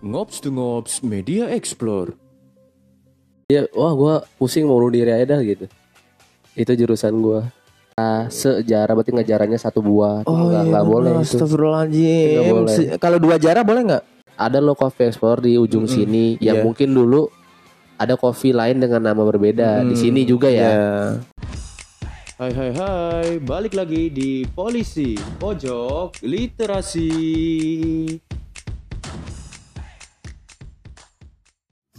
Ngops to Ngops Media Explore. Iya, wah gue pusing mau diri aja dah gitu. Itu jurusan gue. Ah, sejarah berarti ngejarannya satu buah. Oh nggak iya, nggak boleh itu. Astagfirullahaladzim. Nggak boleh. Se- Kalau dua jarah boleh nggak? Ada lo coffee explorer di ujung sini yang Iya. mungkin dulu ada kopi lain dengan nama berbeda di sini juga ya. Iya. Hai hai hai, balik lagi di Polisi Pojok Literasi.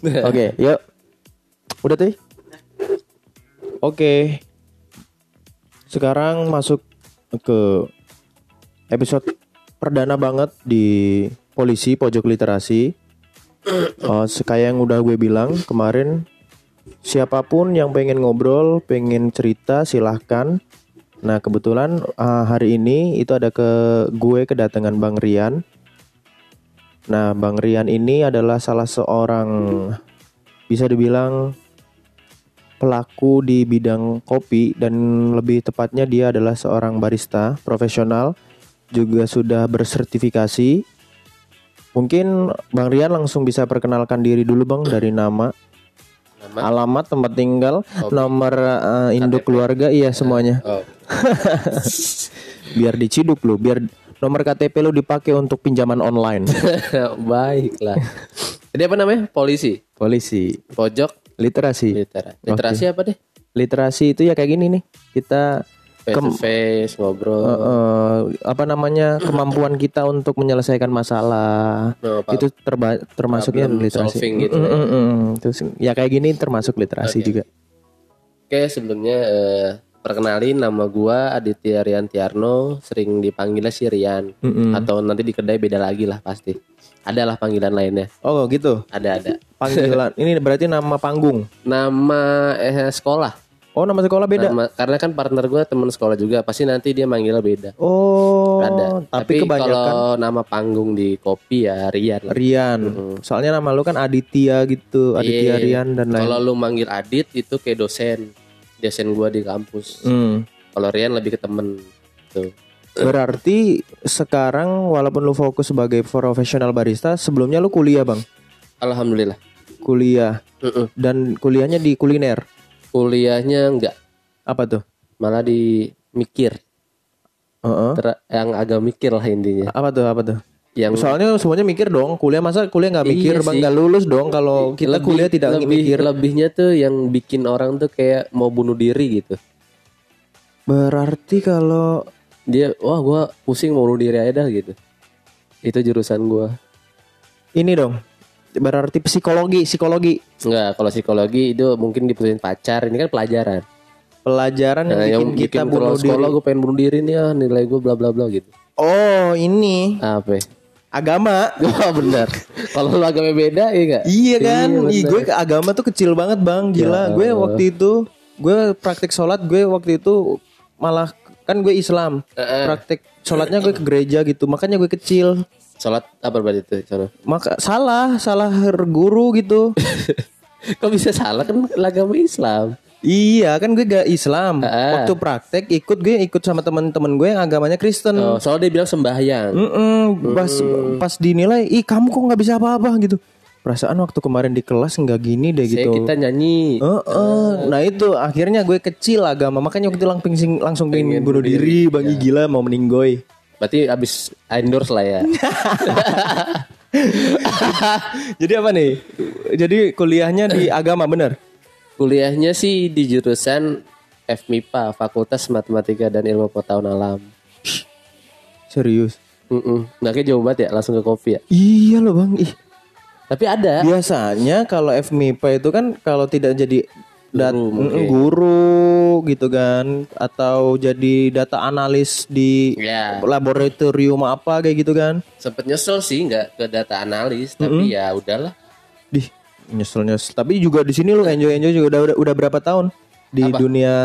Oke, yuk. Udah tuh? Oke. Sekarang masuk ke episode perdana banget di Polisi Pojok Literasi. Eh, kayak yang udah gue bilang kemarin, siapa pun yang pengen ngobrol, pengen cerita, silahkan. Nah kebetulan eh, hari ini itu ada ke gue kedatangan Bang Rian. Nah, Bang Rian ini adalah salah seorang bisa dibilang pelaku di bidang kopi dan lebih tepatnya dia adalah seorang barista profesional juga sudah bersertifikasi. Mungkin Bang Rian langsung bisa perkenalkan diri dulu Bang dari nama, Nama? alamat, tempat tinggal, nomor uh, induk keluarga, iya semuanya. Oh, Biar diciduk lu, biar nomor KTP lu dipakai untuk pinjaman online. baiklah. Jadi apa namanya? Polisi. Polisi, Pojok literasi. literasi. Literasi apa deh? literasi itu ya kayak gini nih kita Face to face ngobrol. eh, eh, apa namanya kemampuan kita untuk menyelesaikan masalah No, apa- itu terba- termasuknya literasi gitu Mm, ya. mm, mm. Terus ya kayak gini termasuk literasi juga Oke, sebelumnya eh, perkenalin nama gua Aditya Rian Tiarno, sering dipanggilnya si Rian. Mm-mm. Atau nanti di kedai beda lagi lah pasti. Ada lah panggilan lainnya. oh gitu Ada ada. panggilan ini berarti nama panggung Nama eh, sekolah. oh nama sekolah beda Nama- karena kan partner gua teman sekolah juga, pasti nanti dia manggilnya beda. oh Ada. tapi, kebanyakan kalau nama panggung di kopi ya Rian. lah. Rian soalnya nama lu kan Aditya gitu Aditya Iya. Rian dan lain Kalau lu manggil Adit itu kayak dosen. Dosen gua di kampus. Hmm. Kalau Rian lebih ke temen. Tuh. Berarti sekarang walaupun lu fokus sebagai profesional barista, sebelumnya lu kuliah bang, Alhamdulillah. kuliah Mm-mm. dan kuliahnya di kuliner. Kuliahnya enggak, Apa tuh? malah di mikir. Heeh. Ter- yang agak mikir lah intinya. Apa tuh? Apa tuh? Yang Soalnya semuanya mikir dong. Kuliah masa kuliah nggak Iya mikir bang, sih. nggak lulus dong. Kalau kita lebih- kuliah tidak lebih, mikir. Lebihnya tuh yang bikin orang tuh kayak mau bunuh diri gitu. Berarti kalau Dia, wah gua pusing mau bunuh diri aja dah gitu. Itu jurusan gua. ini dong, berarti psikologi, psikologi Enggak, kalau psikologi itu mungkin diputusin pacar. Ini kan pelajaran. pelajaran yang Nah, bikin yang kita bikin bunuh kalau sekolah diri. gue pengen bunuh diri nih ah nilai gue bla bla bla gitu. Oh ini Apa? Ya? agama. Wah bener. Kalau lu agama beda ya enggak? Iya kan, Iya, Ih, bener. gue ke agama tuh kecil banget bang, gila. Ya gue waktu itu, gue praktek sholat, gue waktu itu malah kan gue Islam, Heeh. praktek sholatnya gue ke gereja gitu, makanya gue kecil. Sholat apa berarti itu? Sana? Maka salah, salah guru gitu. Kok bisa salah kan agama Islam? Iya kan gue gak Islam. Heeh. Waktu praktek ikut gue ikut sama teman-teman gue yang agamanya Kristen. Oh, soalnya dia bilang sembahyang. Mm-mm, pas pas dinilai, ih kamu kok nggak bisa apa-apa gitu. Perasaan waktu kemarin di kelas nggak gini deh Saya gitu. kita nyanyi. Heeh. Nah itu akhirnya gue kecil agama makanya waktu itu langsung langsung pengen bunuh diri bang Ih, gila mau meninggoy. Berarti abis endorse lah ya. Jadi apa nih? Jadi kuliahnya di agama bener? Kuliahnya sih di jurusan FMIPA, Fakultas Matematika dan Ilmu Pengetahuan Alam. Serius? Mm Nggak kayak jauh banget ya, langsung ke kopi ya. Iya loh bang. Ih Tapi ada. biasanya kalau FMIPA itu kan kalau tidak jadi dat- Guru Mm, mungkin. guru gitu kan atau jadi data analis di Ya, laboratorium apa kayak gitu kan? sempet nyesel sih nggak ke data analis, tapi ya udahlah. Dih nyesel nyesel. Tapi juga di sini lu enjoy enjoy juga udah udah, berapa tahun di dunia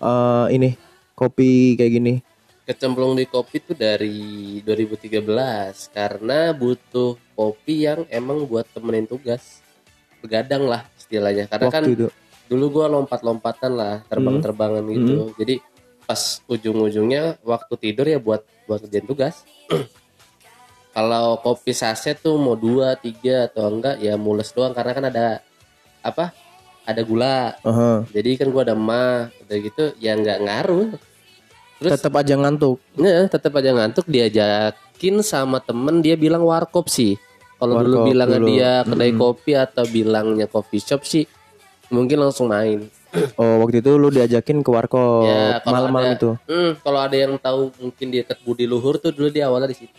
eh, ini kopi kayak gini? Kecemplung di kopi tuh dari 2013 karena butuh kopi yang emang buat temenin tugas. Begadang lah istilahnya. Karena kan Waktu itu. dulu gua lompat-lompatan lah, terbang-terbangan gitu. Jadi pas ujung-ujungnya waktu tidur ya buat buat kerjaan tugas. Kalau kopi saset tuh mau dua, tiga atau enggak ya mules doang karena kan ada apa? Ada gula. Aha. Jadi kan gua ada mah, udah gitu ya nggak ngaruh. Terus Tetap aja ngantuk. Nggak, tetap aja ngantuk diajakin sama temen dia bilang warkop sih. Kalau dulu bilangnya dulu. dia kedai kopi atau bilangnya coffee shop sih mungkin langsung main. Oh, waktu itu lu diajakin ke warkop Ya, malam-malam ada- itu. Hmm, kalau ada yang tahu mungkin dia dekat Budi Luhur tuh dulu dia awalnya di situ.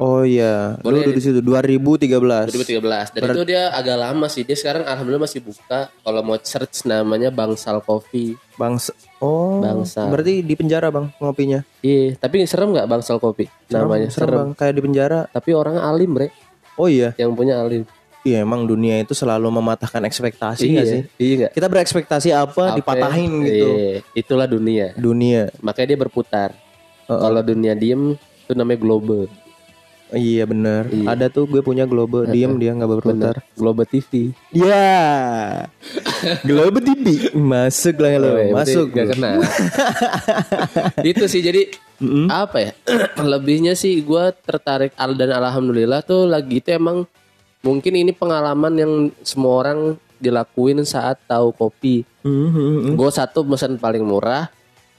Oh iya, Boleh. udah di situ 2013. 2013. Dan itu dia agak lama sih. Dia sekarang alhamdulillah masih buka. Kalau mau search namanya Bangsal Coffee. Bangsa. Oh, Bangsa. Berarti di penjara, Bang, ngopinya. Iya, tapi serem nggak Bangsal Coffee namanya? serem, Serem. Bang, kayak di penjara. Tapi orangnya alim, Bre. Oh iya. Yang punya alim. Iya, emang dunia itu selalu mematahkan ekspektasi nggak sih? Iya nggak? Kita berekspektasi apa, Apa? dipatahin gitu. Iya, itulah dunia. Dunia. Makanya dia berputar. Heeh. Kalau dunia diem itu namanya global. Iya bener. Iya. Ada tuh gue punya Globe, diem dia nggak berputar. Global TV. Ya, Globe TV masuk lah lo, Oh, iya, masuk. Gak kena. itu sih jadi apa ya? Lebihnya sih gue tertarik al dan alhamdulillah tuh lagi itu emang mungkin ini pengalaman yang semua orang dilakuin saat tahu kopi. Mhm. Gue satu pesan paling murah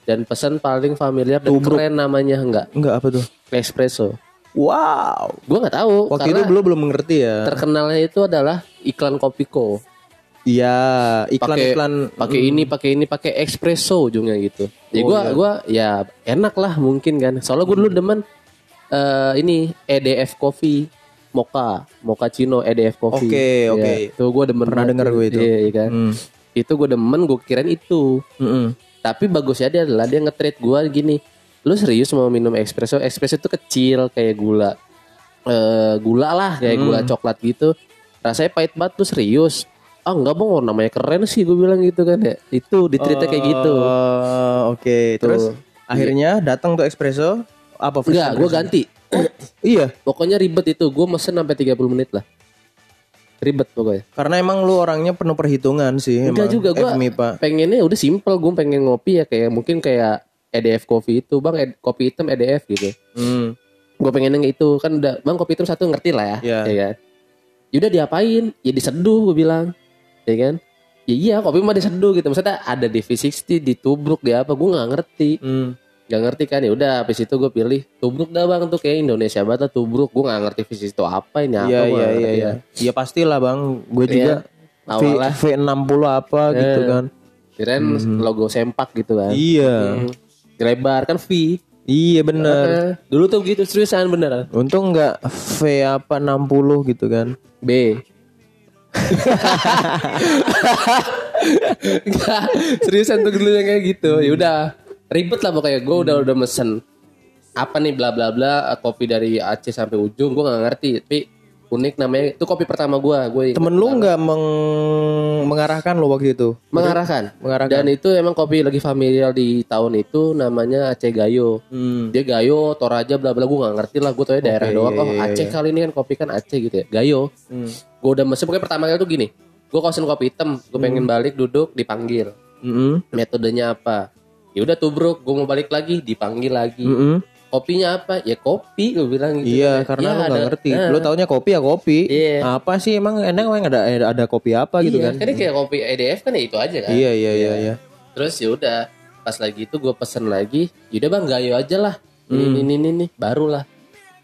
dan pesan paling familiar dan keren namanya enggak Enggak apa tuh? espresso. Wow. Gue nggak tahu Waktu itu belum belum mengerti ya. terkenalnya itu adalah iklan Kopiko. Iya, iklan-iklan pakai ini pakai ini pakai espresso ujungnya gitu. Jadi Oh, gua iya. gua ya enak lah mungkin kan. Soalnya gua dulu demen eh ini EDF Coffee Mocha, Mochaccino EDF Coffee. Oke, Ya, oke. Itu gua demen Pernah denger tuh. gue itu. Iya, iya kan. Hmm. Itu gua demen gua kirain itu. Mm-mm. Tapi bagusnya dia adalah dia nge-treat gua gini. Lu serius mau minum espresso? Espresso itu kecil kayak gula. eh gula lah kayak Hmm. gula coklat gitu. Rasanya pahit banget lu serius. Ah enggak bang, oh, namanya keren sih gue bilang gitu kan ya. Itu ditreatnya kayak gitu. Oh, Oke, terus akhirnya datang tuh espresso apa Enggak, gue ganti. Iya, Pokoknya ribet itu. Gue mesen sampai 30 menit lah. Ribet pokoknya. karena emang lu orangnya penuh perhitungan sih. Enggak emang. juga gue pengennya udah simple. Gue pengen ngopi ya kayak mungkin kayak EDF Coffee itu bang ed- kopi hitam EDF gitu. Hmm. Gue pengennya nggak itu kan udah bang kopi hitam satu ngerti lah ya. Iya. Ya kan. Yaudah diapain? Ya diseduh gue bilang. Ya kan. Ya iya kopi mah diseduh gitu. Maksudnya ada di V60, ditubruk, di apa? Gue nggak ngerti. Hmm. Gak ngerti kan ya udah habis itu gue pilih tubruk dah bang tuh kayak Indonesia banget tubruk gue nggak ngerti visi itu apa ini apa Iya, iya, iya, iya. ya. Iya pastilah, Bang. Gue juga Iya. Awalnya. V, V60 apa gitu Eh. kan. kirain logo sempak gitu kan Iya. Hmm. Lebar kan V Iya bener. Eh, dulu tuh gitu seriusan beneran Untung nggak V apa 60 gitu kan. B Enggak, seriusan tuh dulu yang kayak gitu. Ya udah, ribet lah pokoknya. Gue udah udah mesen apa nih bla bla bla kopi dari Aceh sampai ujung gue nggak ngerti tapi unik namanya itu kopi pertama gue gue Temen lu nggak meng- mengarahkan lo waktu itu? mengarahkan Mengarahkan. dan itu emang kopi lagi familiar di tahun itu namanya Aceh Gayo Hmm. dia Gayo Toraja bla bla gue nggak ngerti lah gue tau daerah Oke, doang iya, oh iya, Aceh iya. kali ini kan kopi kan Aceh gitu ya Gayo Hmm. gue udah mesen pokoknya pertama kali tuh gini gue kosen kopi hitam gue pengen balik duduk dipanggil Mm-mm. metodenya apa ya udah tubruk gue mau balik lagi dipanggil lagi Mm-mm. Kopinya apa ya kopi gue bilang gitu Iya, Ya, karena lu nggak ngerti. Nah, Lu taunya kopi ya kopi. Iya. Apa sih emang enak emang ada ada kopi apa gitu iya, kan? kan ini kayak kopi EDF kan ya itu aja kan Iya iya iya iya. terus ya udah pas lagi itu gue pesen lagi yaudah bang gayo aja lah Hmm. ini ini ini, ini. baru lah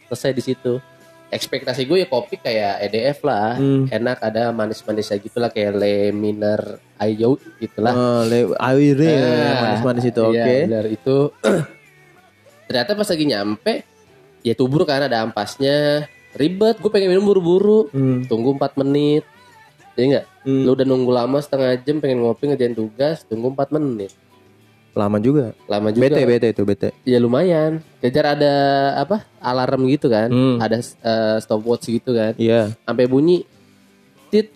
selesai di situ ekspektasi gue ya kopi kayak EDF lah Hmm. enak ada manis-manisnya gitu lah kayak le miner ayo gitu lah Oh, le air Ah, manis-manis itu. iya, Oke. benar itu ternyata pas lagi nyampe ya tubruk kan ada ampasnya ribet gue pengen minum buru-buru Hmm. tunggu 4 menit ya enggak Hmm. lu udah nunggu lama setengah jam pengen ngopi ngerjain tugas tunggu 4 menit Lama juga. lama juga Bete bete itu bete. ya lumayan kejar ada apa alarm gitu kan Hmm. ada eh, stopwatch gitu kan Iya. sampai bunyi tit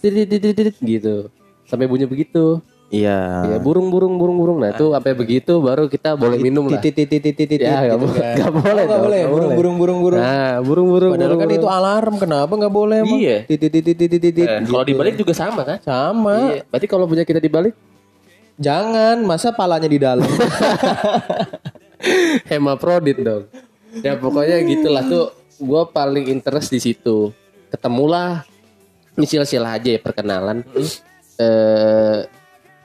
tit tit, tit, tit, gitu sampai bunyi begitu Iya. ya burung burung burung burung nah itu sampai begitu baru kita boleh minum lah Titit titit titit titit. ya nggak boleh nggak boleh Nggak boleh. nggak Burung burung burung burung. nah burung burung Padahal kan itu alarm. Kenapa nggak boleh? Iya. Titit titit titit titit. Eh, kalau dibalik juga sama kan Sama. Iya. berarti kalau punya kita dibalik Jangan, masa palanya di dalam. hemaprodit dong ya pokoknya gitulah tuh gue paling interest di situ. Ketemulah ini sila-sila aja ya perkenalan. Eh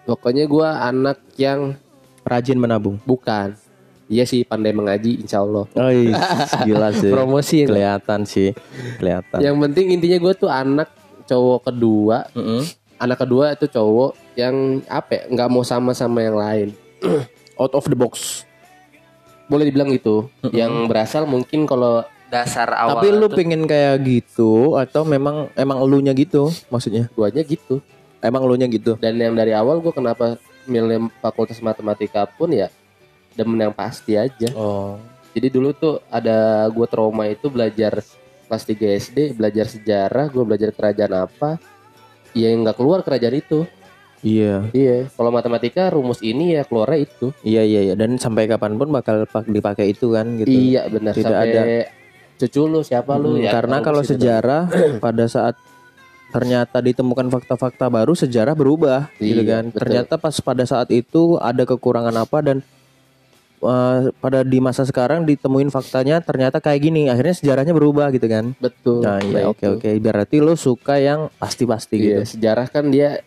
pokoknya gue anak yang Rajin menabung. bukan. Iya sih pandai mengaji insya Allah. Oh, gila sih. Promosi ya, Kelihatan sih. Kelihatan. Yang penting intinya gue tuh anak cowok kedua. Mm-mm. Anak kedua itu cowok yang apa ya, nggak mau sama sama yang lain. Out of the box. Boleh dibilang gitu. Yang berasal mungkin kalau dasar awal Tapi lu pengen kayak gitu atau memang emang elunya gitu maksudnya? duanya gitu. Emang elunya gitu. Dan yang dari awal gue kenapa milih fakultas matematika pun ya demen yang pasti aja. Oh. Jadi dulu tuh ada gue trauma itu belajar kelas 3 SD, belajar sejarah, gue belajar kerajaan apa. Ya yang nggak keluar kerajaan itu. Iya. Iya, kalau matematika rumus ini ya keluarnya itu. Iya iya iya dan sampai kapan pun bakal pak- dipakai itu kan gitu. Iya benar Tidak sampai ada. cucu lu siapa lu Hmm, ya. karena kalau sejarah pada saat ternyata ditemukan fakta-fakta baru sejarah berubah gitu Iya, kan. betul. Ternyata pas pada saat itu ada kekurangan apa dan eh, pada di masa sekarang ditemuin faktanya ternyata kayak gini. Akhirnya sejarahnya berubah gitu kan. betul. Nah, iya oke oke. Berarti lo suka yang pasti-pasti Iya, gitu. sejarah kan dia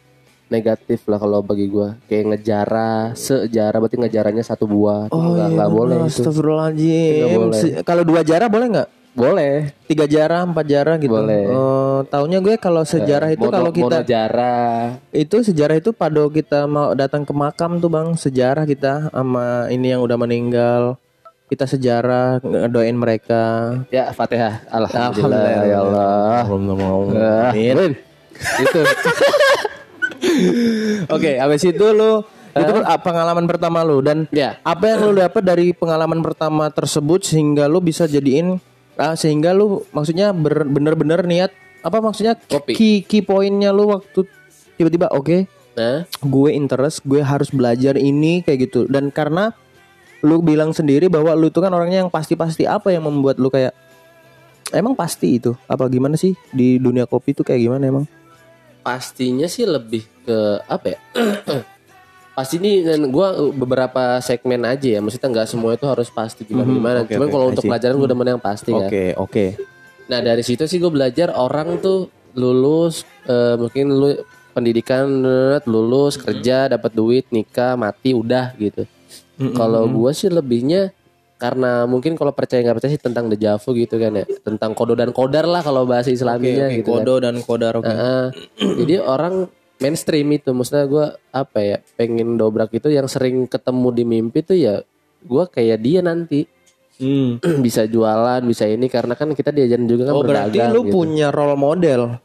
negatif lah kalau bagi gua. Kayak ngejarah, sejarah berarti ngejarahnya satu buah. Oh nggak iya, nggak boleh. Astagfirullahaladzim. Kalau dua jarah boleh nggak? Boleh. Tiga jarah, empat jarah gitu. Boleh. Oh, taunya gue kalau sejarah itu Mono- kalau kita monojarah. itu sejarah itu pada kita mau datang ke makam tuh bang sejarah kita sama ini yang udah meninggal kita sejarah doain mereka Ya, Fatihah. Alhamdulillah, ya Allah. Ah, Amin. Itu Oke, habis itu lu itu kan, ah, pengalaman pertama lu dan ya apa yang lu dapat dari pengalaman pertama tersebut sehingga lu bisa jadiin ah, sehingga lu maksudnya bener-bener niat apa maksudnya Kopi. key key pointnya lu waktu tiba-tiba oke nah. gue interest gue harus belajar ini kayak gitu. Dan karena lu bilang sendiri bahwa lu itu kan orangnya yang pasti-pasti apa yang membuat lu kayak emang pasti itu? Apa gimana sih di dunia kopi itu kayak gimana emang? Pastinya sih lebih ke apa ya pasti ini dan gua beberapa segmen aja ya. Maksudnya nggak semua itu harus pasti gimana gimana. Oke, cuman oke, kalau untuk pelajaran gue demen yang pasti kan oke oke. Nah dari situ sih gue belajar orang tuh lulus eh, mungkin lu pendidikan lulus kerja dapat duit nikah mati udah gitu. Kalau gua sih lebihnya karena mungkin kalau percaya nggak percaya sih tentang dejavu gitu kan ya. Tentang kodo dan kodar lah kalau bahasa Islaminya Oke, gitu kan. kodo dan kodar oke. Heeh. jadi orang mainstream itu. Maksudnya gue apa ya pengen dobrak itu yang sering ketemu di mimpi tuh ya gue kayak dia nanti. Hmm. bisa jualan bisa ini karena kan kita diajarin juga kan oh berarti berdagang lu gitu. punya role model?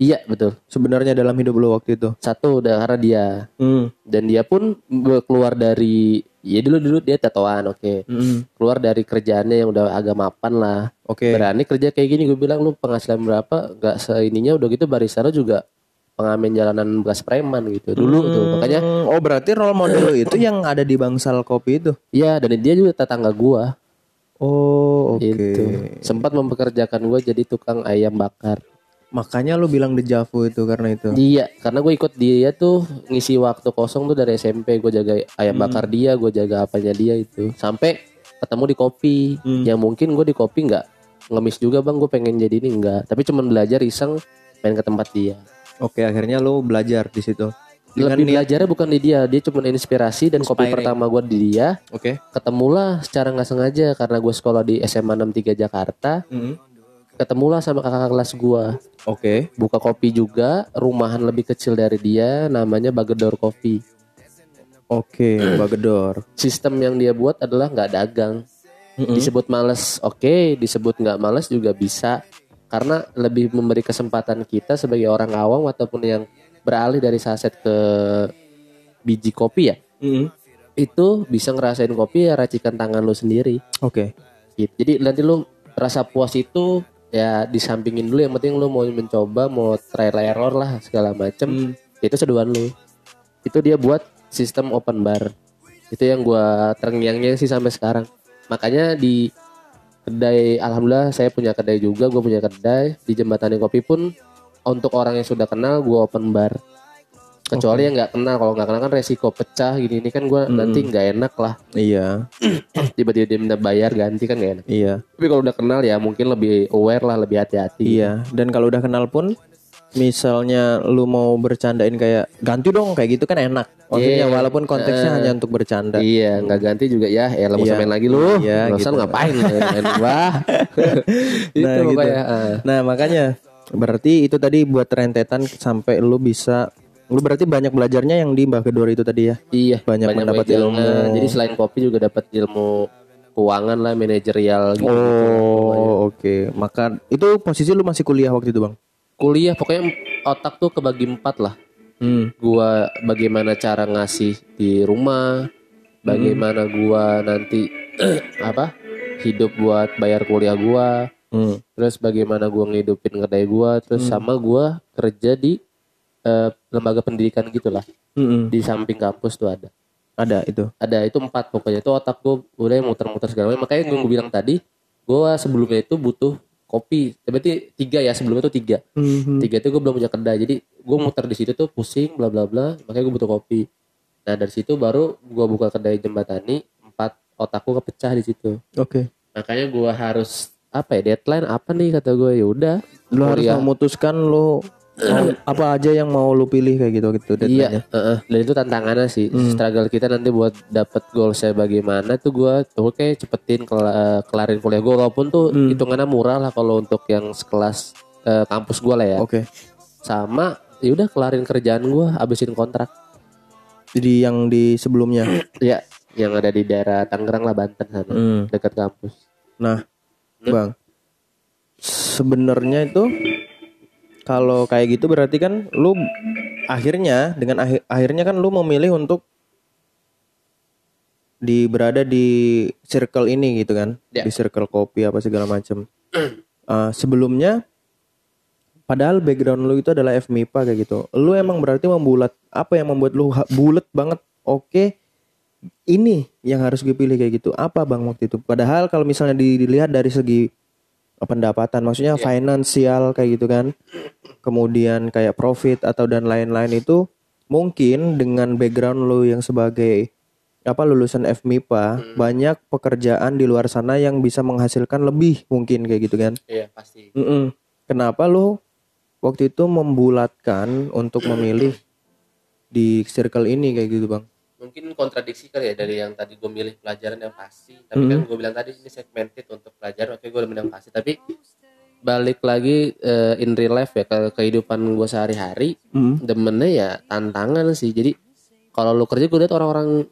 Iya betul. Sebenarnya dalam hidup lu waktu itu? Satu udah karena dia. Hmm. dan dia pun keluar dari ya dulu dulu dia tatoan oke. Hmm. keluar dari kerjaannya yang udah agak mapan lah. Oke. Berani kerja kayak gini gue bilang lu penghasilan berapa? Nggak seininya udah gitu barista lu juga pengamen jalanan bekas preman gitu dulu tuh makanya Hmm, oh berarti role model itu yang ada di bangsal kopi itu Iya dan dia juga tetangga gua oh oke gitu. Sempat mempekerjakan gua jadi tukang ayam bakar. makanya lu bilang dejavu itu karena itu Iya, karena gue ikut dia tuh ngisi waktu kosong tuh dari SMP gue jaga ayam bakar dia, gue jaga apanya dia itu. Sampai ketemu di kopi. Yang mungkin gue di kopi nggak ngemis juga bang, gue pengen jadi ini enggak. Tapi cuman belajar iseng main ke tempat dia. Oke, akhirnya lu belajar di situ. Dengan Lebih belajarnya bukan di dia, dia cuma inspirasi dan kopi Inspiring. pertama gue di dia. Oke. Ketemulah secara nggak sengaja karena gue sekolah di SMA 63 Jakarta. Hmm. Ketemulah sama kakak kelas gue. Oke. buka kopi juga rumahan lebih kecil dari dia namanya Bagedor Coffee Oke, bagedor. sistem yang dia buat adalah nggak dagang disebut males oke disebut nggak males juga bisa karena lebih memberi kesempatan kita sebagai orang awam ataupun yang beralih dari saset ke biji kopi ya Mm-mm. itu bisa ngerasain kopi ya racikan tangan lu sendiri Oke. gitu. jadi nanti lu rasa puas itu ya disampingin dulu yang penting lu mau mencoba mau trial error lah segala macem itu seduhan lu itu dia buat sistem open bar itu yang gua terngiang-ngiang sih sampai sekarang makanya di kedai alhamdulillah saya punya kedai juga gue punya kedai. Di jembatan kopi pun untuk orang yang sudah kenal gua open bar. Kecuali yang nggak kenal kalau nggak kenal kan resiko pecah gini. Ini kan gue nanti nggak enak lah. Iya, tiba-tiba dia minta bayar ganti kan nggak enak. Iya, tapi kalau udah kenal ya mungkin lebih aware lah lebih hati-hati. Iya. Dan kalau udah kenal pun, misalnya lu mau bercandain kayak ganti dong kayak gitu kan enak. Maksudnya Iya. walaupun konteksnya hanya untuk bercanda. Iya, nggak ganti juga ya. Ya, lo Iya. main lagi lu. Iya, usah gitu. lu ngapain itu Nah, gitu. pokoknya. ah. Nah makanya berarti itu tadi buat rentetan sampai lu bisa lu berarti banyak belajarnya yang di Mbah Kedor itu tadi ya. Iya, Banyak mendapat belajar. ilmu. Nah, Jadi selain kopi juga dapat ilmu keuangan lah, manajerial gitu. Oh oke. Maka itu posisi lu masih kuliah waktu itu bang? Kuliah pokoknya otak tuh kebagi empat lah. Hmm. Gua bagaimana cara ngasih di rumah, bagaimana gua nanti apa? hidup buat bayar kuliah gua, Hmm. terus bagaimana gua ngidupin kedai gua, terus sama gua kerja di eh, lembaga pendidikan gitulah. Mm-mm. Di samping kampus tuh ada. Ada itu. ada itu empat pokoknya itu otak gue udah muter-muter segala macam makanya gue bilang tadi gue sebelumnya itu butuh kopi. Berarti tiga ya sebelumnya itu tiga. Mhm. tiga itu gue belum punya kedai. Jadi gue muter di situ tuh pusing bla bla bla. Makanya gue butuh kopi. Nah dari situ baru gue buka kedai jembatani empat otakku kepecah di situ. Oke. makanya gue harus apa ya deadline apa nih kata gue ya udah Lu harus memutuskan lu mau- apa aja yang mau lu pilih kayak gitu gitu deadline-nya. Iya, heeh. dan itu tantangannya sih. Struggle kita nanti buat dapet goal saya bagaimana tuh gue tuh oke cepetin kela- kelarin kuliah gue walaupun tuh hitungannya murah lah kalau untuk yang sekelas eh, kampus gue lah ya. Oke. Sama ya udah kelarin kerjaan gue, habisin kontrak. Jadi yang di sebelumnya. Ya, yang ada di daerah Tangerang lah Banten sana, Hmm. dekat kampus. Nah, Bang. Sebenarnya itu kalau kayak gitu berarti kan lu akhirnya dengan akhir- akhirnya kan lu memilih untuk di berada di circle ini gitu kan. Ya. Di circle kopi apa segala macam. Eh, sebelumnya padahal background lu itu adalah FMIPA kayak gitu. Lu emang berarti membulat apa yang membuat lu bulet banget? Oke, ini yang harus gue pilih kayak gitu apa bang waktu itu padahal kalau misalnya di- dilihat dari segi pendapatan maksudnya finansial kayak gitu kan. Kemudian kayak profit atau dan lain-lain itu mungkin dengan background lu yang sebagai apa lulusan FMIPA banyak pekerjaan di luar sana yang bisa menghasilkan lebih mungkin kayak gitu kan. Iya pasti. Mm-mm. kenapa lu waktu itu membulatkan untuk memilih di circle ini kayak gitu bang mungkin kontradiksi kali ya dari yang tadi gue milih pelajaran yang pasti. Tapi kan gue bilang tadi ini segmented untuk pelajaran oke gue udah yang pasti. Tapi balik lagi eh, in real life ya ke kehidupan gue sehari-hari Mm. demennya ya tantangan sih. Jadi kalau lu kerja gue liat orang-orang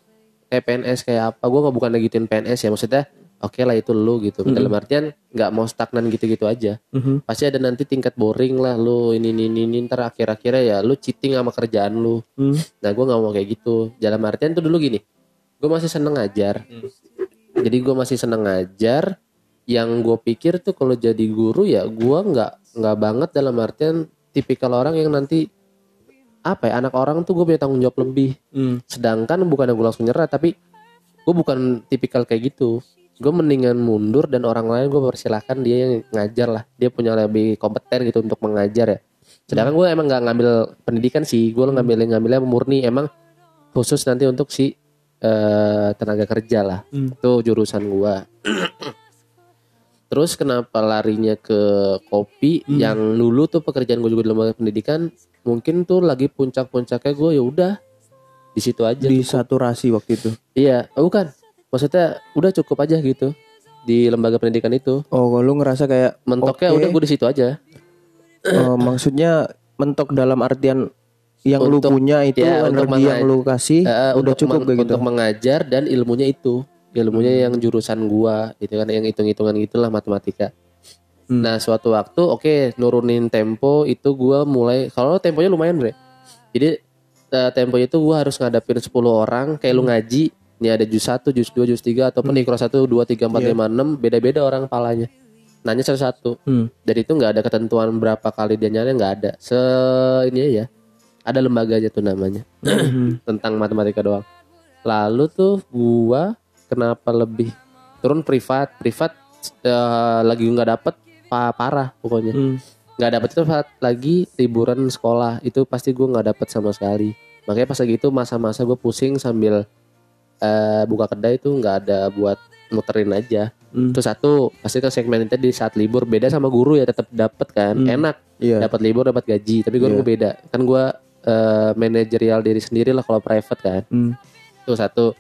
kayak PNS kayak apa gue nggak bukan gituin PNS ya maksudnya oke lah itu lu gitu dalam artian nggak mau stagnan gitu-gitu aja Mhm. pasti ada nanti tingkat boring lah lu ini ini ini, ini ntar akhir-akhirnya ya lu cheating sama kerjaan lu Mm. Nah gue nggak mau kayak gitu. Dalam artian tuh dulu gini, gue masih seneng ngajar. Jadi gue masih seneng ngajar. Yang gue pikir tuh kalau jadi guru ya gue nggak nggak banget dalam artian tipikal orang yang nanti apa ya anak orang tuh gue punya tanggung jawab lebih. Mm. Sedangkan bukan gue langsung nyerah tapi gue bukan tipikal kayak gitu. Gue mendingan mundur dan orang lain gue persilahkan dia yang ngajar lah. Dia punya lebih kompeten gitu untuk mengajar ya. Sedangkan gue emang nggak ngambil pendidikan sih. Gue ngambil ngambilnya murni emang khusus nanti untuk si eh, tenaga kerja lah. Hmm. Itu jurusan gue. Terus kenapa larinya ke kopi yang dulu tuh pekerjaan gue juga di lembaga pendidikan mungkin tuh lagi puncak-puncaknya gue ya udah di situ aja. di saturasi waktu itu Iya, oh, bukan. Maksudnya udah cukup aja gitu di lembaga pendidikan itu. Oh, kalau lu ngerasa kayak Mentoknya oke, udah gue di situ aja. eh, maksudnya mentok dalam artian yang lu Untuk- punya itu ya, untuk energi yang lu kasih Eh, udah cukup kayak gitu. Untuk mengajar dan ilmunya itu, ilmunya yang jurusan gua, itu kan yang hitung-hitungan gitulah matematika. Hmm. Nah, suatu waktu oke nurunin tempo itu gua mulai kalau temponya lumayan, Bre. Jadi eh, temponya itu gua harus ngadapin 10 orang kayak lu Hmm. ngaji. Ini ada juz 1, juz 2, juz 3 ataupun ikro 1, 2, 3, 4, Iya. 5, 6 beda-beda orang palanya. Nanya satu-satu. Hmm. Dan itu nggak ada ketentuan berapa kali dia nyari nggak ada. Se ini ya. Ada lembaganya tuh namanya. Hmm. Tentang matematika doang. Lalu tuh gua kenapa lebih turun privat, privat eh, lagi nggak dapet pa- parah pokoknya. Hmm. Nggak dapet itu saat lagi liburan sekolah itu pasti gua nggak dapet sama sekali. makanya pas lagi itu masa-masa gue pusing sambil eh, buka kedai itu nggak ada buat muterin aja Hmm. Terus satu pasti segmen itu di saat libur beda sama guru ya tetap dapat kan Hmm. enak Iya. dapat libur dapat gaji tapi gue Iya. beda kan gue eh, manajerial diri sendiri lah kalau private kan Hmm. itu satu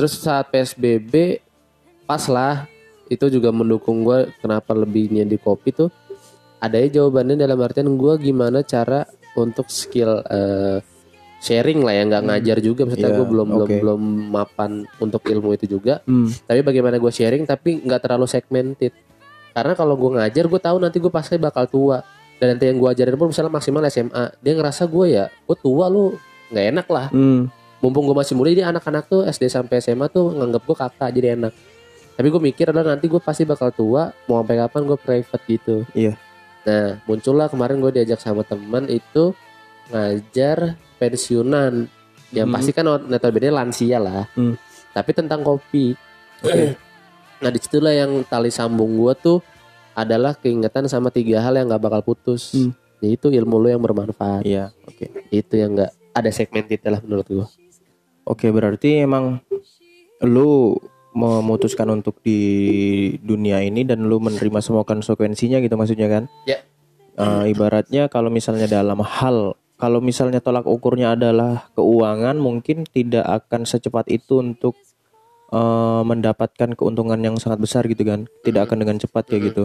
terus saat psbb pas lah itu juga mendukung gue kenapa lebihnya di kopi tuh ada ya jawabannya dalam artian gue gimana cara untuk skill eh, sharing lah ya nggak ngajar juga. Maksudnya Iya, gue belum belum oke. belum mapan untuk ilmu itu juga. Hmm. tapi bagaimana gue sharing tapi nggak terlalu segmented. Karena kalau gue ngajar gue tahu nanti gue pasti bakal tua. Dan nanti yang gue ajarin pun misalnya maksimal SMA dia ngerasa gue ya gue tua lu nggak enak lah. Hmm. mumpung gue masih muda jadi anak-anak tuh SD sampai SMA tuh nganggap gue kakak jadi enak. Tapi gue mikir adalah nanti gue pasti bakal tua mau sampai kapan gue private gitu. Iya. nah muncullah kemarin gue diajak sama teman itu ngajar pensiunan yang Hmm. pasti kan notabene lansia lah Hmm. tapi tentang kopi Oke. nah di situlah yang tali sambung gue tuh adalah keingetan sama tiga hal yang gak bakal putus Hmm. yaitu ilmu lo yang bermanfaat Iya, oke. itu yang gak ada segmented lah menurut gue Oke, berarti emang lu memutuskan untuk di dunia ini dan lu menerima semua konsekuensinya gitu maksudnya kan? Ya. Eh, ibaratnya kalau misalnya dalam hal kalau misalnya tolak ukurnya adalah keuangan mungkin tidak akan secepat itu untuk eh, mendapatkan keuntungan yang sangat besar gitu kan? Tidak akan dengan cepat kayak gitu.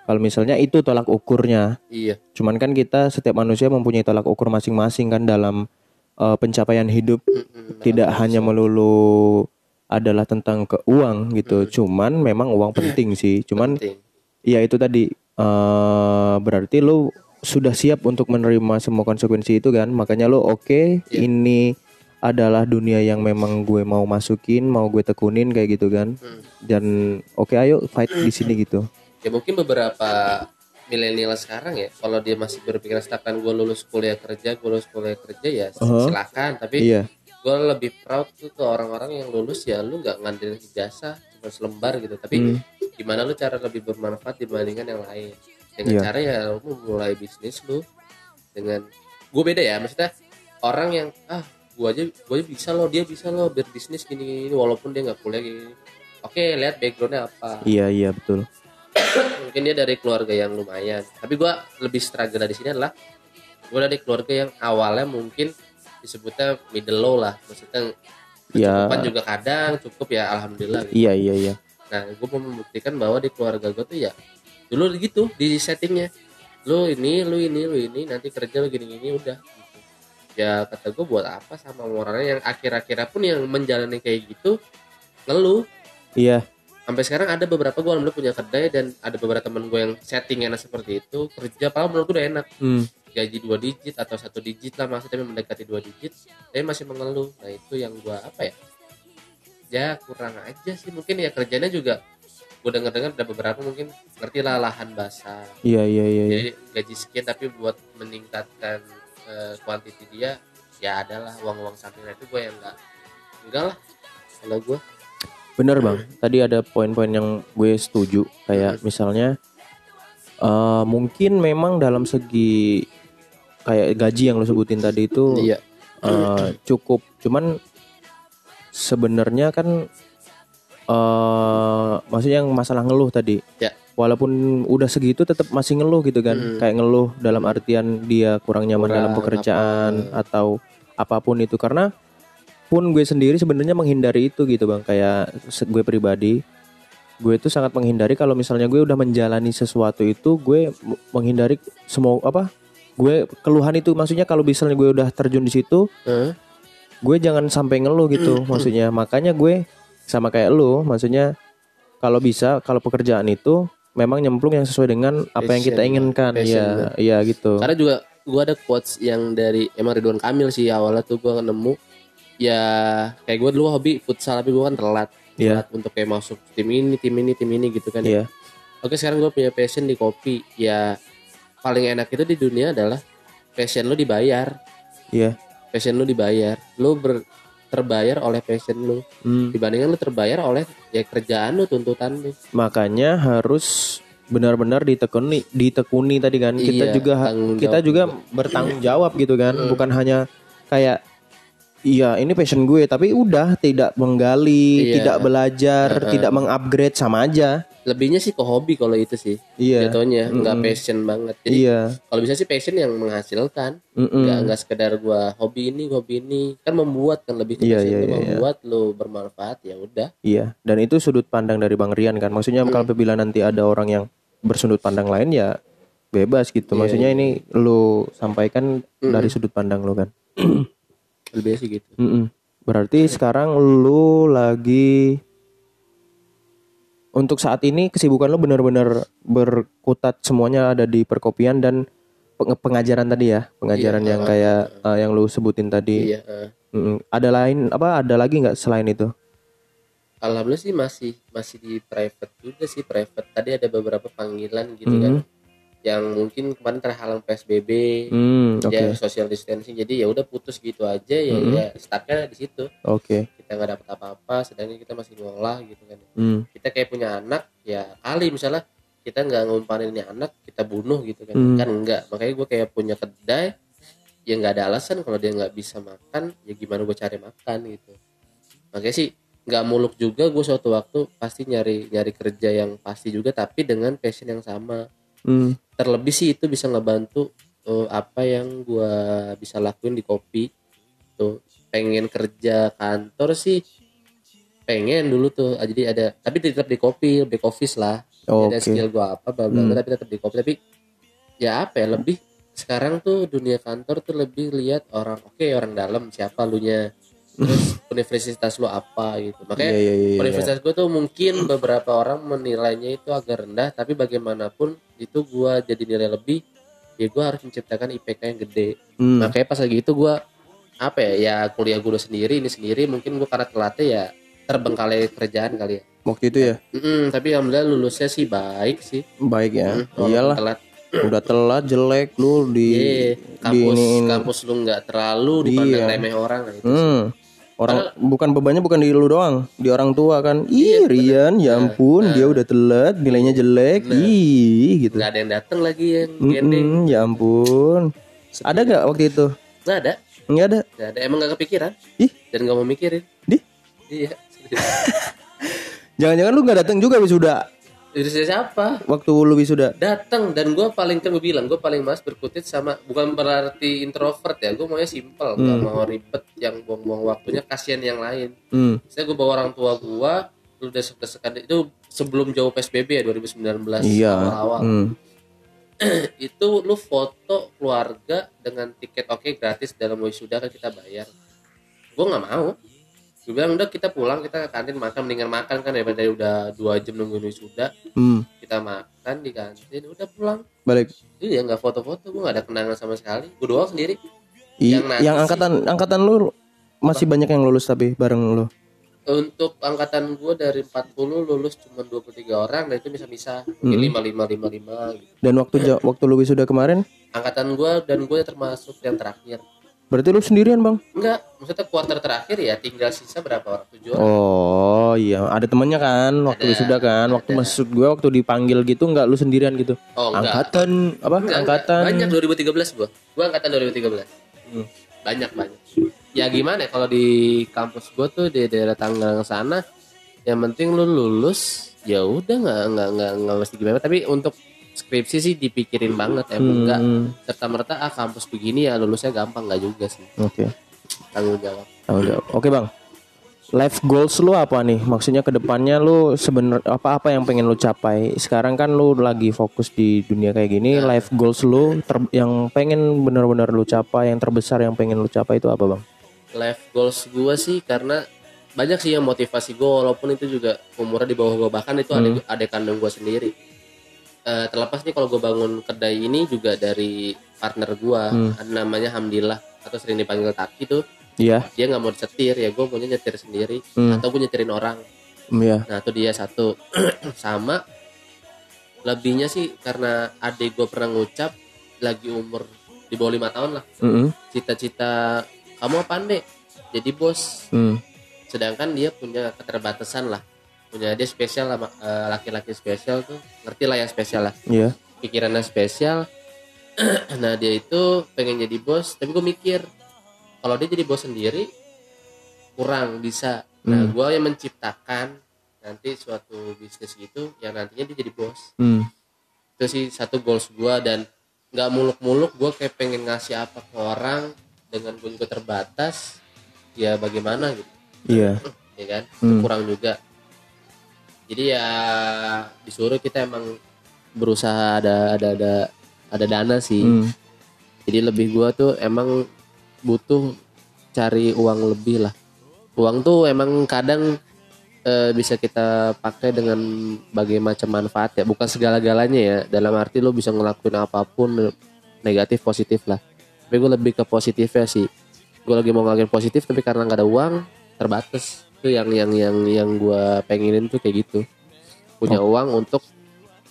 Kalau misalnya itu tolak ukurnya, iya cuman kan kita setiap manusia mempunyai tolak ukur masing-masing kan dalam eh, pencapaian hidup Mhm. tidak hanya melulu adalah tentang ke uang gitu. Cuman memang uang penting sih. Cuman Penting. ya itu tadi eh berarti lo sudah siap untuk menerima semua konsekuensi itu kan. Makanya lo oke Iya. ini adalah dunia yang memang gue mau masukin, mau gue tekunin kayak gitu kan. Hmm. Dan oke ayo fight di sini gitu. ya mungkin beberapa milenial sekarang ya kalau dia masih berpikiran setakan gue lulus kuliah kerja gue lulus kuliah kerja ya Uh-huh. silakan tapi Iya. gue lebih proud tuh ke orang-orang yang lulus ya lu nggak ngandelin ijazah cuma selembar gitu tapi Hmm. gimana lu cara lebih bermanfaat dibandingkan yang lain dengan Iya. cara ya lu mulai bisnis lu dengan gue beda ya maksudnya orang yang ah gue aja gue aja bisa loh dia bisa loh berbisnis gini gini walaupun dia nggak kuliah gini oke lihat backgroundnya apa Iya iya betul. mungkin dia dari keluarga yang lumayan tapi gua lebih struggle di sini adalah gua dari keluarga yang awalnya mungkin disebutnya middle low lah maksudnya Ya. juga kadang cukup ya alhamdulillah gitu. Iya iya iya. nah gue mau membuktikan bahwa di keluarga gue tuh ya dulu gitu di settingnya lu ini lu ini lu ini nanti kerja lu gini gini udah gitu. ya kata gue buat apa sama orangnya yang akhir-akhirnya pun yang menjalani kayak gitu ngeluh Iya. sampai sekarang ada beberapa gue alhamdulillah punya kedai dan ada beberapa teman gue yang setting enak seperti itu kerja padahal menurut gue udah enak Hmm. gaji dua digit atau satu digit lah maksudnya mendekati dua digit tapi masih mengeluh nah itu yang gue apa ya ya kurang aja sih mungkin ya kerjanya juga gue denger dengar ada beberapa mungkin ngerti lah lahan basah. Iya iya iya. iya. jadi gaji sekian tapi buat meningkatkan eh, kuantiti dia ya adalah uang-uang sampingan. Itu gue yang enggak enggak lah kalau gue Bener bang, tadi ada poin-poin yang gue setuju. Kayak misalnya eh mungkin memang dalam segi kayak gaji yang lo sebutin tadi itu iya. eh, cukup, cuman sebenarnya kan eh maksudnya yang masalah ngeluh tadi, Ya. walaupun udah segitu tetap masih ngeluh gitu kan, Hmm. kayak ngeluh dalam artian dia kurang nyaman Kurang dalam pekerjaan apa. atau apa pun itu karena pun gue sendiri sebenarnya menghindari itu gitu bang kayak gue pribadi gue itu sangat menghindari kalau misalnya gue udah menjalani sesuatu itu gue menghindari semua apa gue keluhan itu maksudnya kalau misalnya gue udah terjun di situ Hah? gue jangan sampai ngeluh gitu maksudnya makanya gue sama kayak lu maksudnya kalau bisa kalau pekerjaan itu memang nyemplung yang sesuai dengan apa yang kita inginkan. ya iya gitu. Karena juga gue ada quotes yang dari emang Ridwan Kamil sih awalnya tuh gue nemu. Ya kayak gue dulu hobi futsal tapi gue kan telat. Iya. telat untuk kayak masuk tim ini tim ini tim ini gitu kan iya. Oke sekarang gue punya passion di kopi. Ya paling enak itu di dunia adalah passion lu dibayar. Iya. Passion lu dibayar. Lu ber, terbayar oleh passion lu. Hmm. dibandingkan lu terbayar oleh ya kerjaan lu tuntutan lu. Makanya harus benar-benar ditekuni ditekuni tadi kan. Kita Iya, juga ha- tanggung kita juga bertanggung jawab gitu kan. Bukan hanya kayak iya ini passion gue tapi udah tidak menggali, Iya. tidak belajar, tidak mengupgrade sama aja. Lebihnya sih ke hobi kalau itu sih. Iya. Jatuhnya nggak passion banget. Jadi Iya. kalau bisa sih passion yang menghasilkan. Mm-mm. Nggak nggak sekedar gua hobi ini hobi ini kan membuat kan lebih ke Iya, iya, iya, iya. membuat lo bermanfaat ya udah. Iya, dan itu sudut pandang dari Bang Rian kan. Maksudnya kalau apabila nanti ada orang yang bersudut pandang lain ya bebas gitu. Maksudnya ini lu sampaikan dari sudut pandang lu kan. Lebih sih gitu. Mm-mm. Berarti sekarang lu lagi untuk saat ini kesibukan lu benar-benar berkutat semuanya ada di perkopian dan peng- pengajaran tadi ya, pengajaran yang kayak uh, yang lu sebutin tadi. Iya. eh. Mm-mm. Ada lain apa? Ada lagi nggak selain itu? Alhamdulillah sih masih masih di private juga sih private. Tadi ada beberapa panggilan gitu kan, yang mungkin kemarin terhalang PSBB, Hmm, ya social distancing. Jadi ya udah putus gitu aja ya, ya startnya di situ. oke. Kita nggak dapat apa-apa, sedangkan kita masih ngolah gitu kan. Hmm. Kita kayak punya anak, ya kali misalnya kita nggak ngumpanin ini anak, kita bunuh gitu kan. Hmm. Kan enggak. Makanya gue kayak punya kedai, ya nggak ada alasan kalau dia nggak bisa makan, ya gimana gue cari makan gitu. Makanya sih nggak muluk juga gue suatu waktu pasti nyari nyari kerja yang pasti juga tapi dengan passion yang sama Hmm. Terlebih sih itu bisa ngebantu eh, apa yang gue bisa lakuin di kopi. Tuh pengen kerja kantor sih pengen dulu tuh. Ah, jadi ada tapi tetap di kopi back office lah. Oke. ada skill gue apa bla bla bla, tapi tetap di kopi. Tapi ya apa ya lebih sekarang tuh dunia kantor tuh lebih lihat orang oke orang dalam siapa lu nya terus universitas lu apa gitu makanya Iya, iya, iya, iya. universitas gue tuh mungkin beberapa orang menilainya itu agak rendah tapi bagaimanapun itu gue jadi nilai lebih ya gue harus menciptakan IPK yang gede Hmm. makanya pas lagi itu gue apa ya ya kuliah gue sendiri ini sendiri mungkin gue karena telatnya ya terbengkalai kerjaan kali ya Waktu itu ya Mm-mm, tapi alhamdulillah lulusnya sih baik sih baik ya. Walaupun Iyalah, telat udah telat jelek lu di Iya, di kampus iniin. kampus lu nggak terlalu dipandang Iya. remeh orang nah, itu Hmm. Orang bukan bebannya bukan di lu doang, di orang tua kan. Ih, Iya, Rian, ya ampun, dia udah telat, nilainya jelek. Ih, gitu. nggak ada yang datang lagi yang gendeng Mm-mm, ya ampun. Ada nggak waktu itu? nggak ada Nggak ada. nggak ada emang nggak kepikiran Ih. dan nggak mau mikirin Di? iya Jangan-jangan lu nggak datang juga wisuda Itu siapa? waktu lu wisuda. Datang dan gue paling kan gue bilang gue paling mas berkutit sama bukan berarti introvert ya gue maunya simple nggak mau ribet yang buang-buang waktunya kasihan yang lain. Hmm. Saya gue bawa orang tua gue lu desek-desekan itu sebelum jauh PSBB ya 2019 Iya. awal-awal Hmm. itu lu foto keluarga dengan tiket oke gratis dalam wisuda kan kita bayar gue nggak mau gue bilang udah kita pulang kita ke kantin makan. Mendingan makan kan daripada udah dua jam nungguin wisuda. Hmm. kita makan di kantin udah pulang. Balik. iya nggak foto-foto gue nggak ada kenangan sama sekali. Gue doang sendiri. I- Yang yang sih- angkatan angkatan lu masih banyak yang lulus tapi bareng lu. untuk angkatan gue dari 40 lulus cuma 23 orang dan itu bisa-bisa. Mungkin lima lima lima lima gitu. Dan waktu waktu lu wisuda kemarin, angkatan gue dan gue termasuk yang terakhir berarti lu sendirian, Bang? enggak maksudnya kuarter terakhir ya tinggal sisa berapa orang tujuh orang Oh iya, ada temennya kan waktu Ada, wisuda kan, waktu maksud gue waktu dipanggil gitu nggak lu sendirian gitu. oh enggak Angkatan apa? Enggak, angkatan. enggak. banyak 2013 gua gua angkatan 2013 Hmm. banyak banyak ya gimana ya, kalau di kampus gua tuh di daerah Tangerang sana yang penting lu lulus ya udah nggak nggak nggak nggak mesti gimana tapi untuk skripsi sih dipikirin banget enggak Hmm, serta merta ah kampus begini ya lulusnya gampang nggak juga sih Oke. tanggung jawab Tanggung jawab. Oke, Bang. Life goals lu apa nih? Maksudnya ke depannya lu sebenar apa apa yang pengen lu capai? Sekarang kan lu lagi fokus di dunia kayak gini, life goals lu ter- yang pengen benar-benar lu capai, yang terbesar yang pengen lu capai itu apa, Bang? life goals gua sih karena banyak sih yang motivasi gua walaupun itu juga umurnya di bawah gua bahkan itu adik adik kandung gua sendiri Eh, terlepas nih kalau gue bangun kedai ini juga dari partner gua ada namanya Hamdillah atau sering dipanggil Taki tuh Iya. dia nggak mau disetir ya gue maunya nyetir sendiri Hmm. atau gue nyetirin orang Hmm, Iya. nah itu dia satu sama lebihnya sih karena adik gue pernah ngucap lagi umur di bawah lima tahun lah Mm-mm. cita-cita kamu apa dek jadi bos Hmm. sedangkan dia punya keterbatasan lah punya dia spesial lah ma- eh, laki-laki spesial tuh ngerti lah yang spesial lah. Iya. pikirannya spesial. Nah dia itu pengen jadi bos tapi gue mikir kalau dia jadi bos sendiri kurang bisa. Nah gue yang menciptakan nanti suatu bisnis gitu yang nantinya dia jadi bos. Hmm. itu sih satu goals gue dan nggak muluk-muluk gue kayak pengen ngasih apa ke orang dengan gue juga terbatas ya bagaimana gitu. Iya. ya kan? Itu kurang juga jadi ya disuruh kita emang berusaha ada ada ada ada dana sih. Hmm. jadi lebih gua tuh emang butuh cari uang lebih lah. Uang tuh emang kadang eh, bisa kita pakai dengan bagai macam manfaat ya. Bukan segala-galanya ya. Dalam arti lo bisa ngelakuin apa pun negatif positif lah. Tapi gue lebih ke positifnya sih. Gue lagi mau ngelakuin positif tapi karena nggak ada uang terbatas itu yang yang yang yang gue pengenin tuh kayak gitu punya uang untuk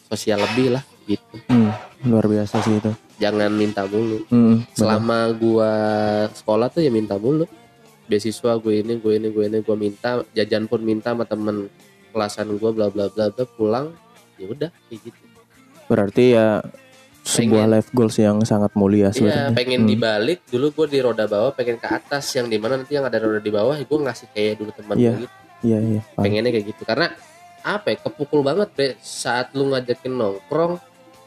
sosial lebih lah gitu Hmm. Luar biasa sih itu. jangan minta mulu Hmm. selama gua sekolah tuh ya minta mulu beasiswa gue ini gue ini gue ini gue minta jajan pun minta sama temen kelasan gue bla bla bla bla pulang ya udah kayak gitu Berarti ya sebuah life goals yang sangat mulia iya sebenarnya. pengen Hmm. dibalik dulu gue di roda bawah pengen ke atas yang di mana nanti yang ada roda di bawah gue ngasih kayak dulu teman Iya. gue gitu Iya iya. paham. pengennya kayak gitu karena apa ya kepukul banget Bre, saat lu ngajakin nongkrong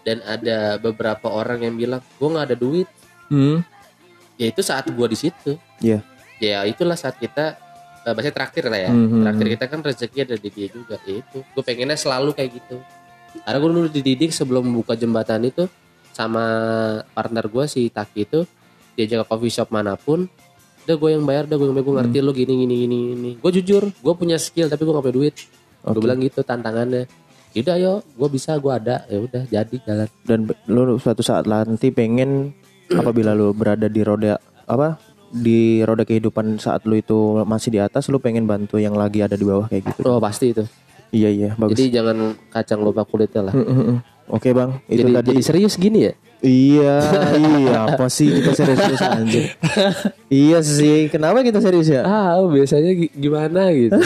dan ada beberapa orang yang bilang gue nggak ada duit Hmm. ya itu saat gua di situ Iya. ya itulah saat kita eh, bahasanya traktir lah ya Mhm. traktir kita kan rezeki ada di dia juga ya itu gue pengennya selalu kayak gitu karena gue dulu dididik sebelum membuka jembatan itu sama partner gue si Taki itu diajak ke coffee shop mana pun udah gue yang bayar udah gue yang bayar gue ngerti Hmm. lo gini gini gini gini gue jujur gue punya skill tapi gue gak punya duit gue Oke. bilang gitu tantangannya Yaudah yo, gue bisa, gue ada, ya udah jadi jalan. Dan lu suatu saat nanti pengen apabila lu berada di roda apa di roda kehidupan saat lu itu masih di atas lu pengen bantu yang lagi ada di bawah kayak gitu. Oh pasti itu. Iya iya bagus. Jadi jangan kacang lupa kulitnya lah. Mm, mm, mm. Oke bang, itu Jadi, tadi. jadi serius gini ya? Iya, iya apa sih kita serius anjir. iya sih, kenapa kita serius ya? Ah, biasanya gi- gimana gitu.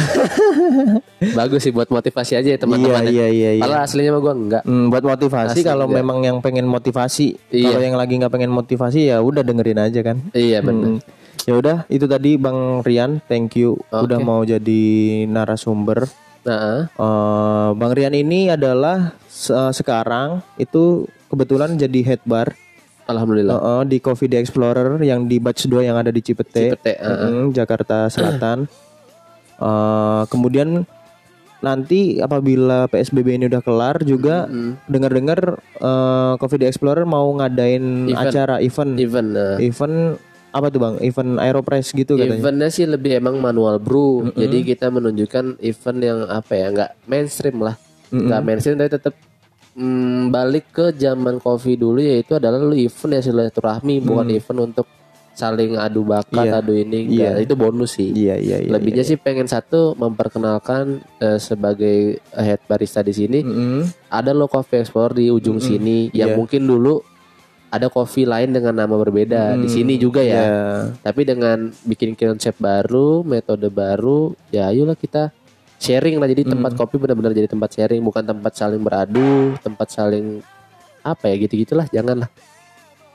Bagus sih buat motivasi aja ya iya teman-teman. ya. iya iya. iya. Kalau aslinya mah gue enggak. Hmm, buat motivasi kalau memang yang pengen motivasi, Iya. kalau yang lagi nggak pengen motivasi ya udah dengerin aja kan. Iya benar. Hmm. Ya udah, itu tadi Bang Rian, thank you udah mau jadi narasumber. Nah, Eh, Bang Rian ini adalah se- sekarang itu kebetulan jadi head bar alhamdulillah. eh, eh, di Coffee Day Explorer yang di batch 2 yang ada di Cipete, Cipete, eh, Mm, Jakarta Selatan. Eh, kemudian nanti apabila PSBB ini udah kelar juga dengar-dengar eh, Coffee Day Explorer mau ngadain Event. acara event Event, nah. event apa tuh Bang? Event Aeropress gitu katanya. Eventnya sih lebih emang manual brew. Jadi kita menunjukkan event yang apa ya, nggak mainstream lah. Nggak mainstream tapi tetap mm, balik ke zaman coffee dulu yaitu adalah lu event ya silaturahmi bukan event untuk saling adu bakat, Iya. adu ini. Iya. Nggak, Itu bonus sih. Iya iya iya. Lebihnya sih pengen satu memperkenalkan eh, sebagai head barista di sini Mm-mm. ada lo coffee explorer di ujung sini yang Iya. mungkin dulu ada coffee lain dengan nama berbeda di sini juga ya. Iya. Tapi dengan bikin konsep baru, metode baru, ya ayolah kita sharing lah. Jadi tempat kopi benar-benar jadi tempat sharing, bukan tempat saling beradu, tempat saling apa ya gitu-gitulah. Janganlah.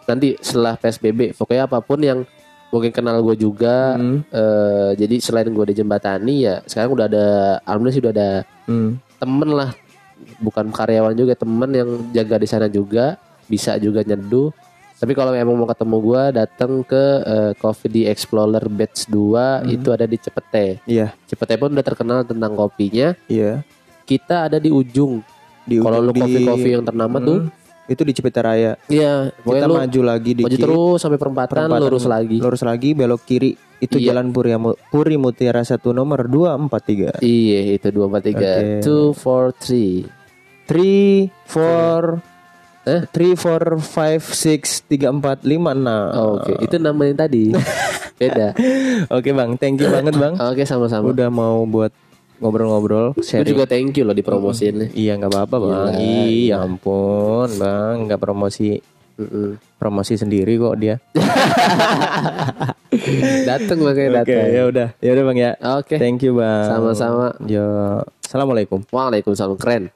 Nanti setelah PSBB, pokoknya apa pun yang mungkin kenal gue juga. Mm. eh, jadi selain gue di jembatani ya, sekarang udah ada, alhamdulillah sih udah ada Mm. temen lah, bukan karyawan juga, temen yang jaga di sana juga, bisa juga nyeduh. Tapi kalau emang mau ketemu gua datang ke eh, Coffee di Explorer Batch 2 itu ada di Cepete. Iya Cepete pun udah terkenal tentang kopinya. iya. Kita ada di ujung. Di Kalau lu kopi-kopi yang ternama tuh, Mm. itu di Cipete Raya. iya, Kita pokoknya lu maju lagi di maju terus sampai perempatan, perempatan lurus lagi. Lurus lagi belok kiri. Itu Iya. Jalan Puri, Puri Mutiara 1 nomor 243. Iya, itu 243. Oke. 243. 3 4 Eh? 3 4 5 6 3 4 5 6. Oh, Oke, itu nama yang tadi. Beda. Oke, Bang. Thank you banget, Bang. Oke, sama-sama. Udah mau buat ngobrol-ngobrol, Gue sharing. juga thank you loh dipromosiin. Iya nggak apa-apa bang. Iya, Iya ampun bang, nggak promosi Mm-mm. promosi sendiri kok dia. Dateng makanya Oke datang. ya udah, ya udah bang ya. Oke. Thank you bang. Sama-sama. Yo, assalamualaikum. Waalaikumsalam keren.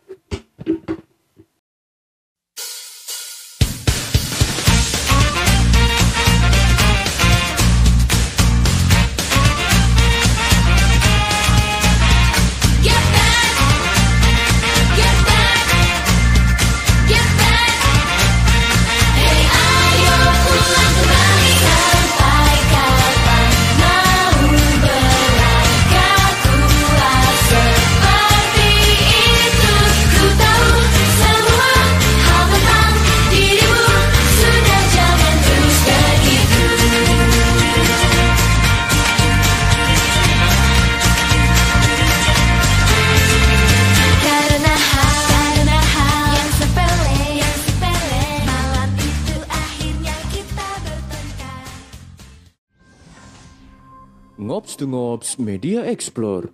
Ngops to Ngops Media Explore.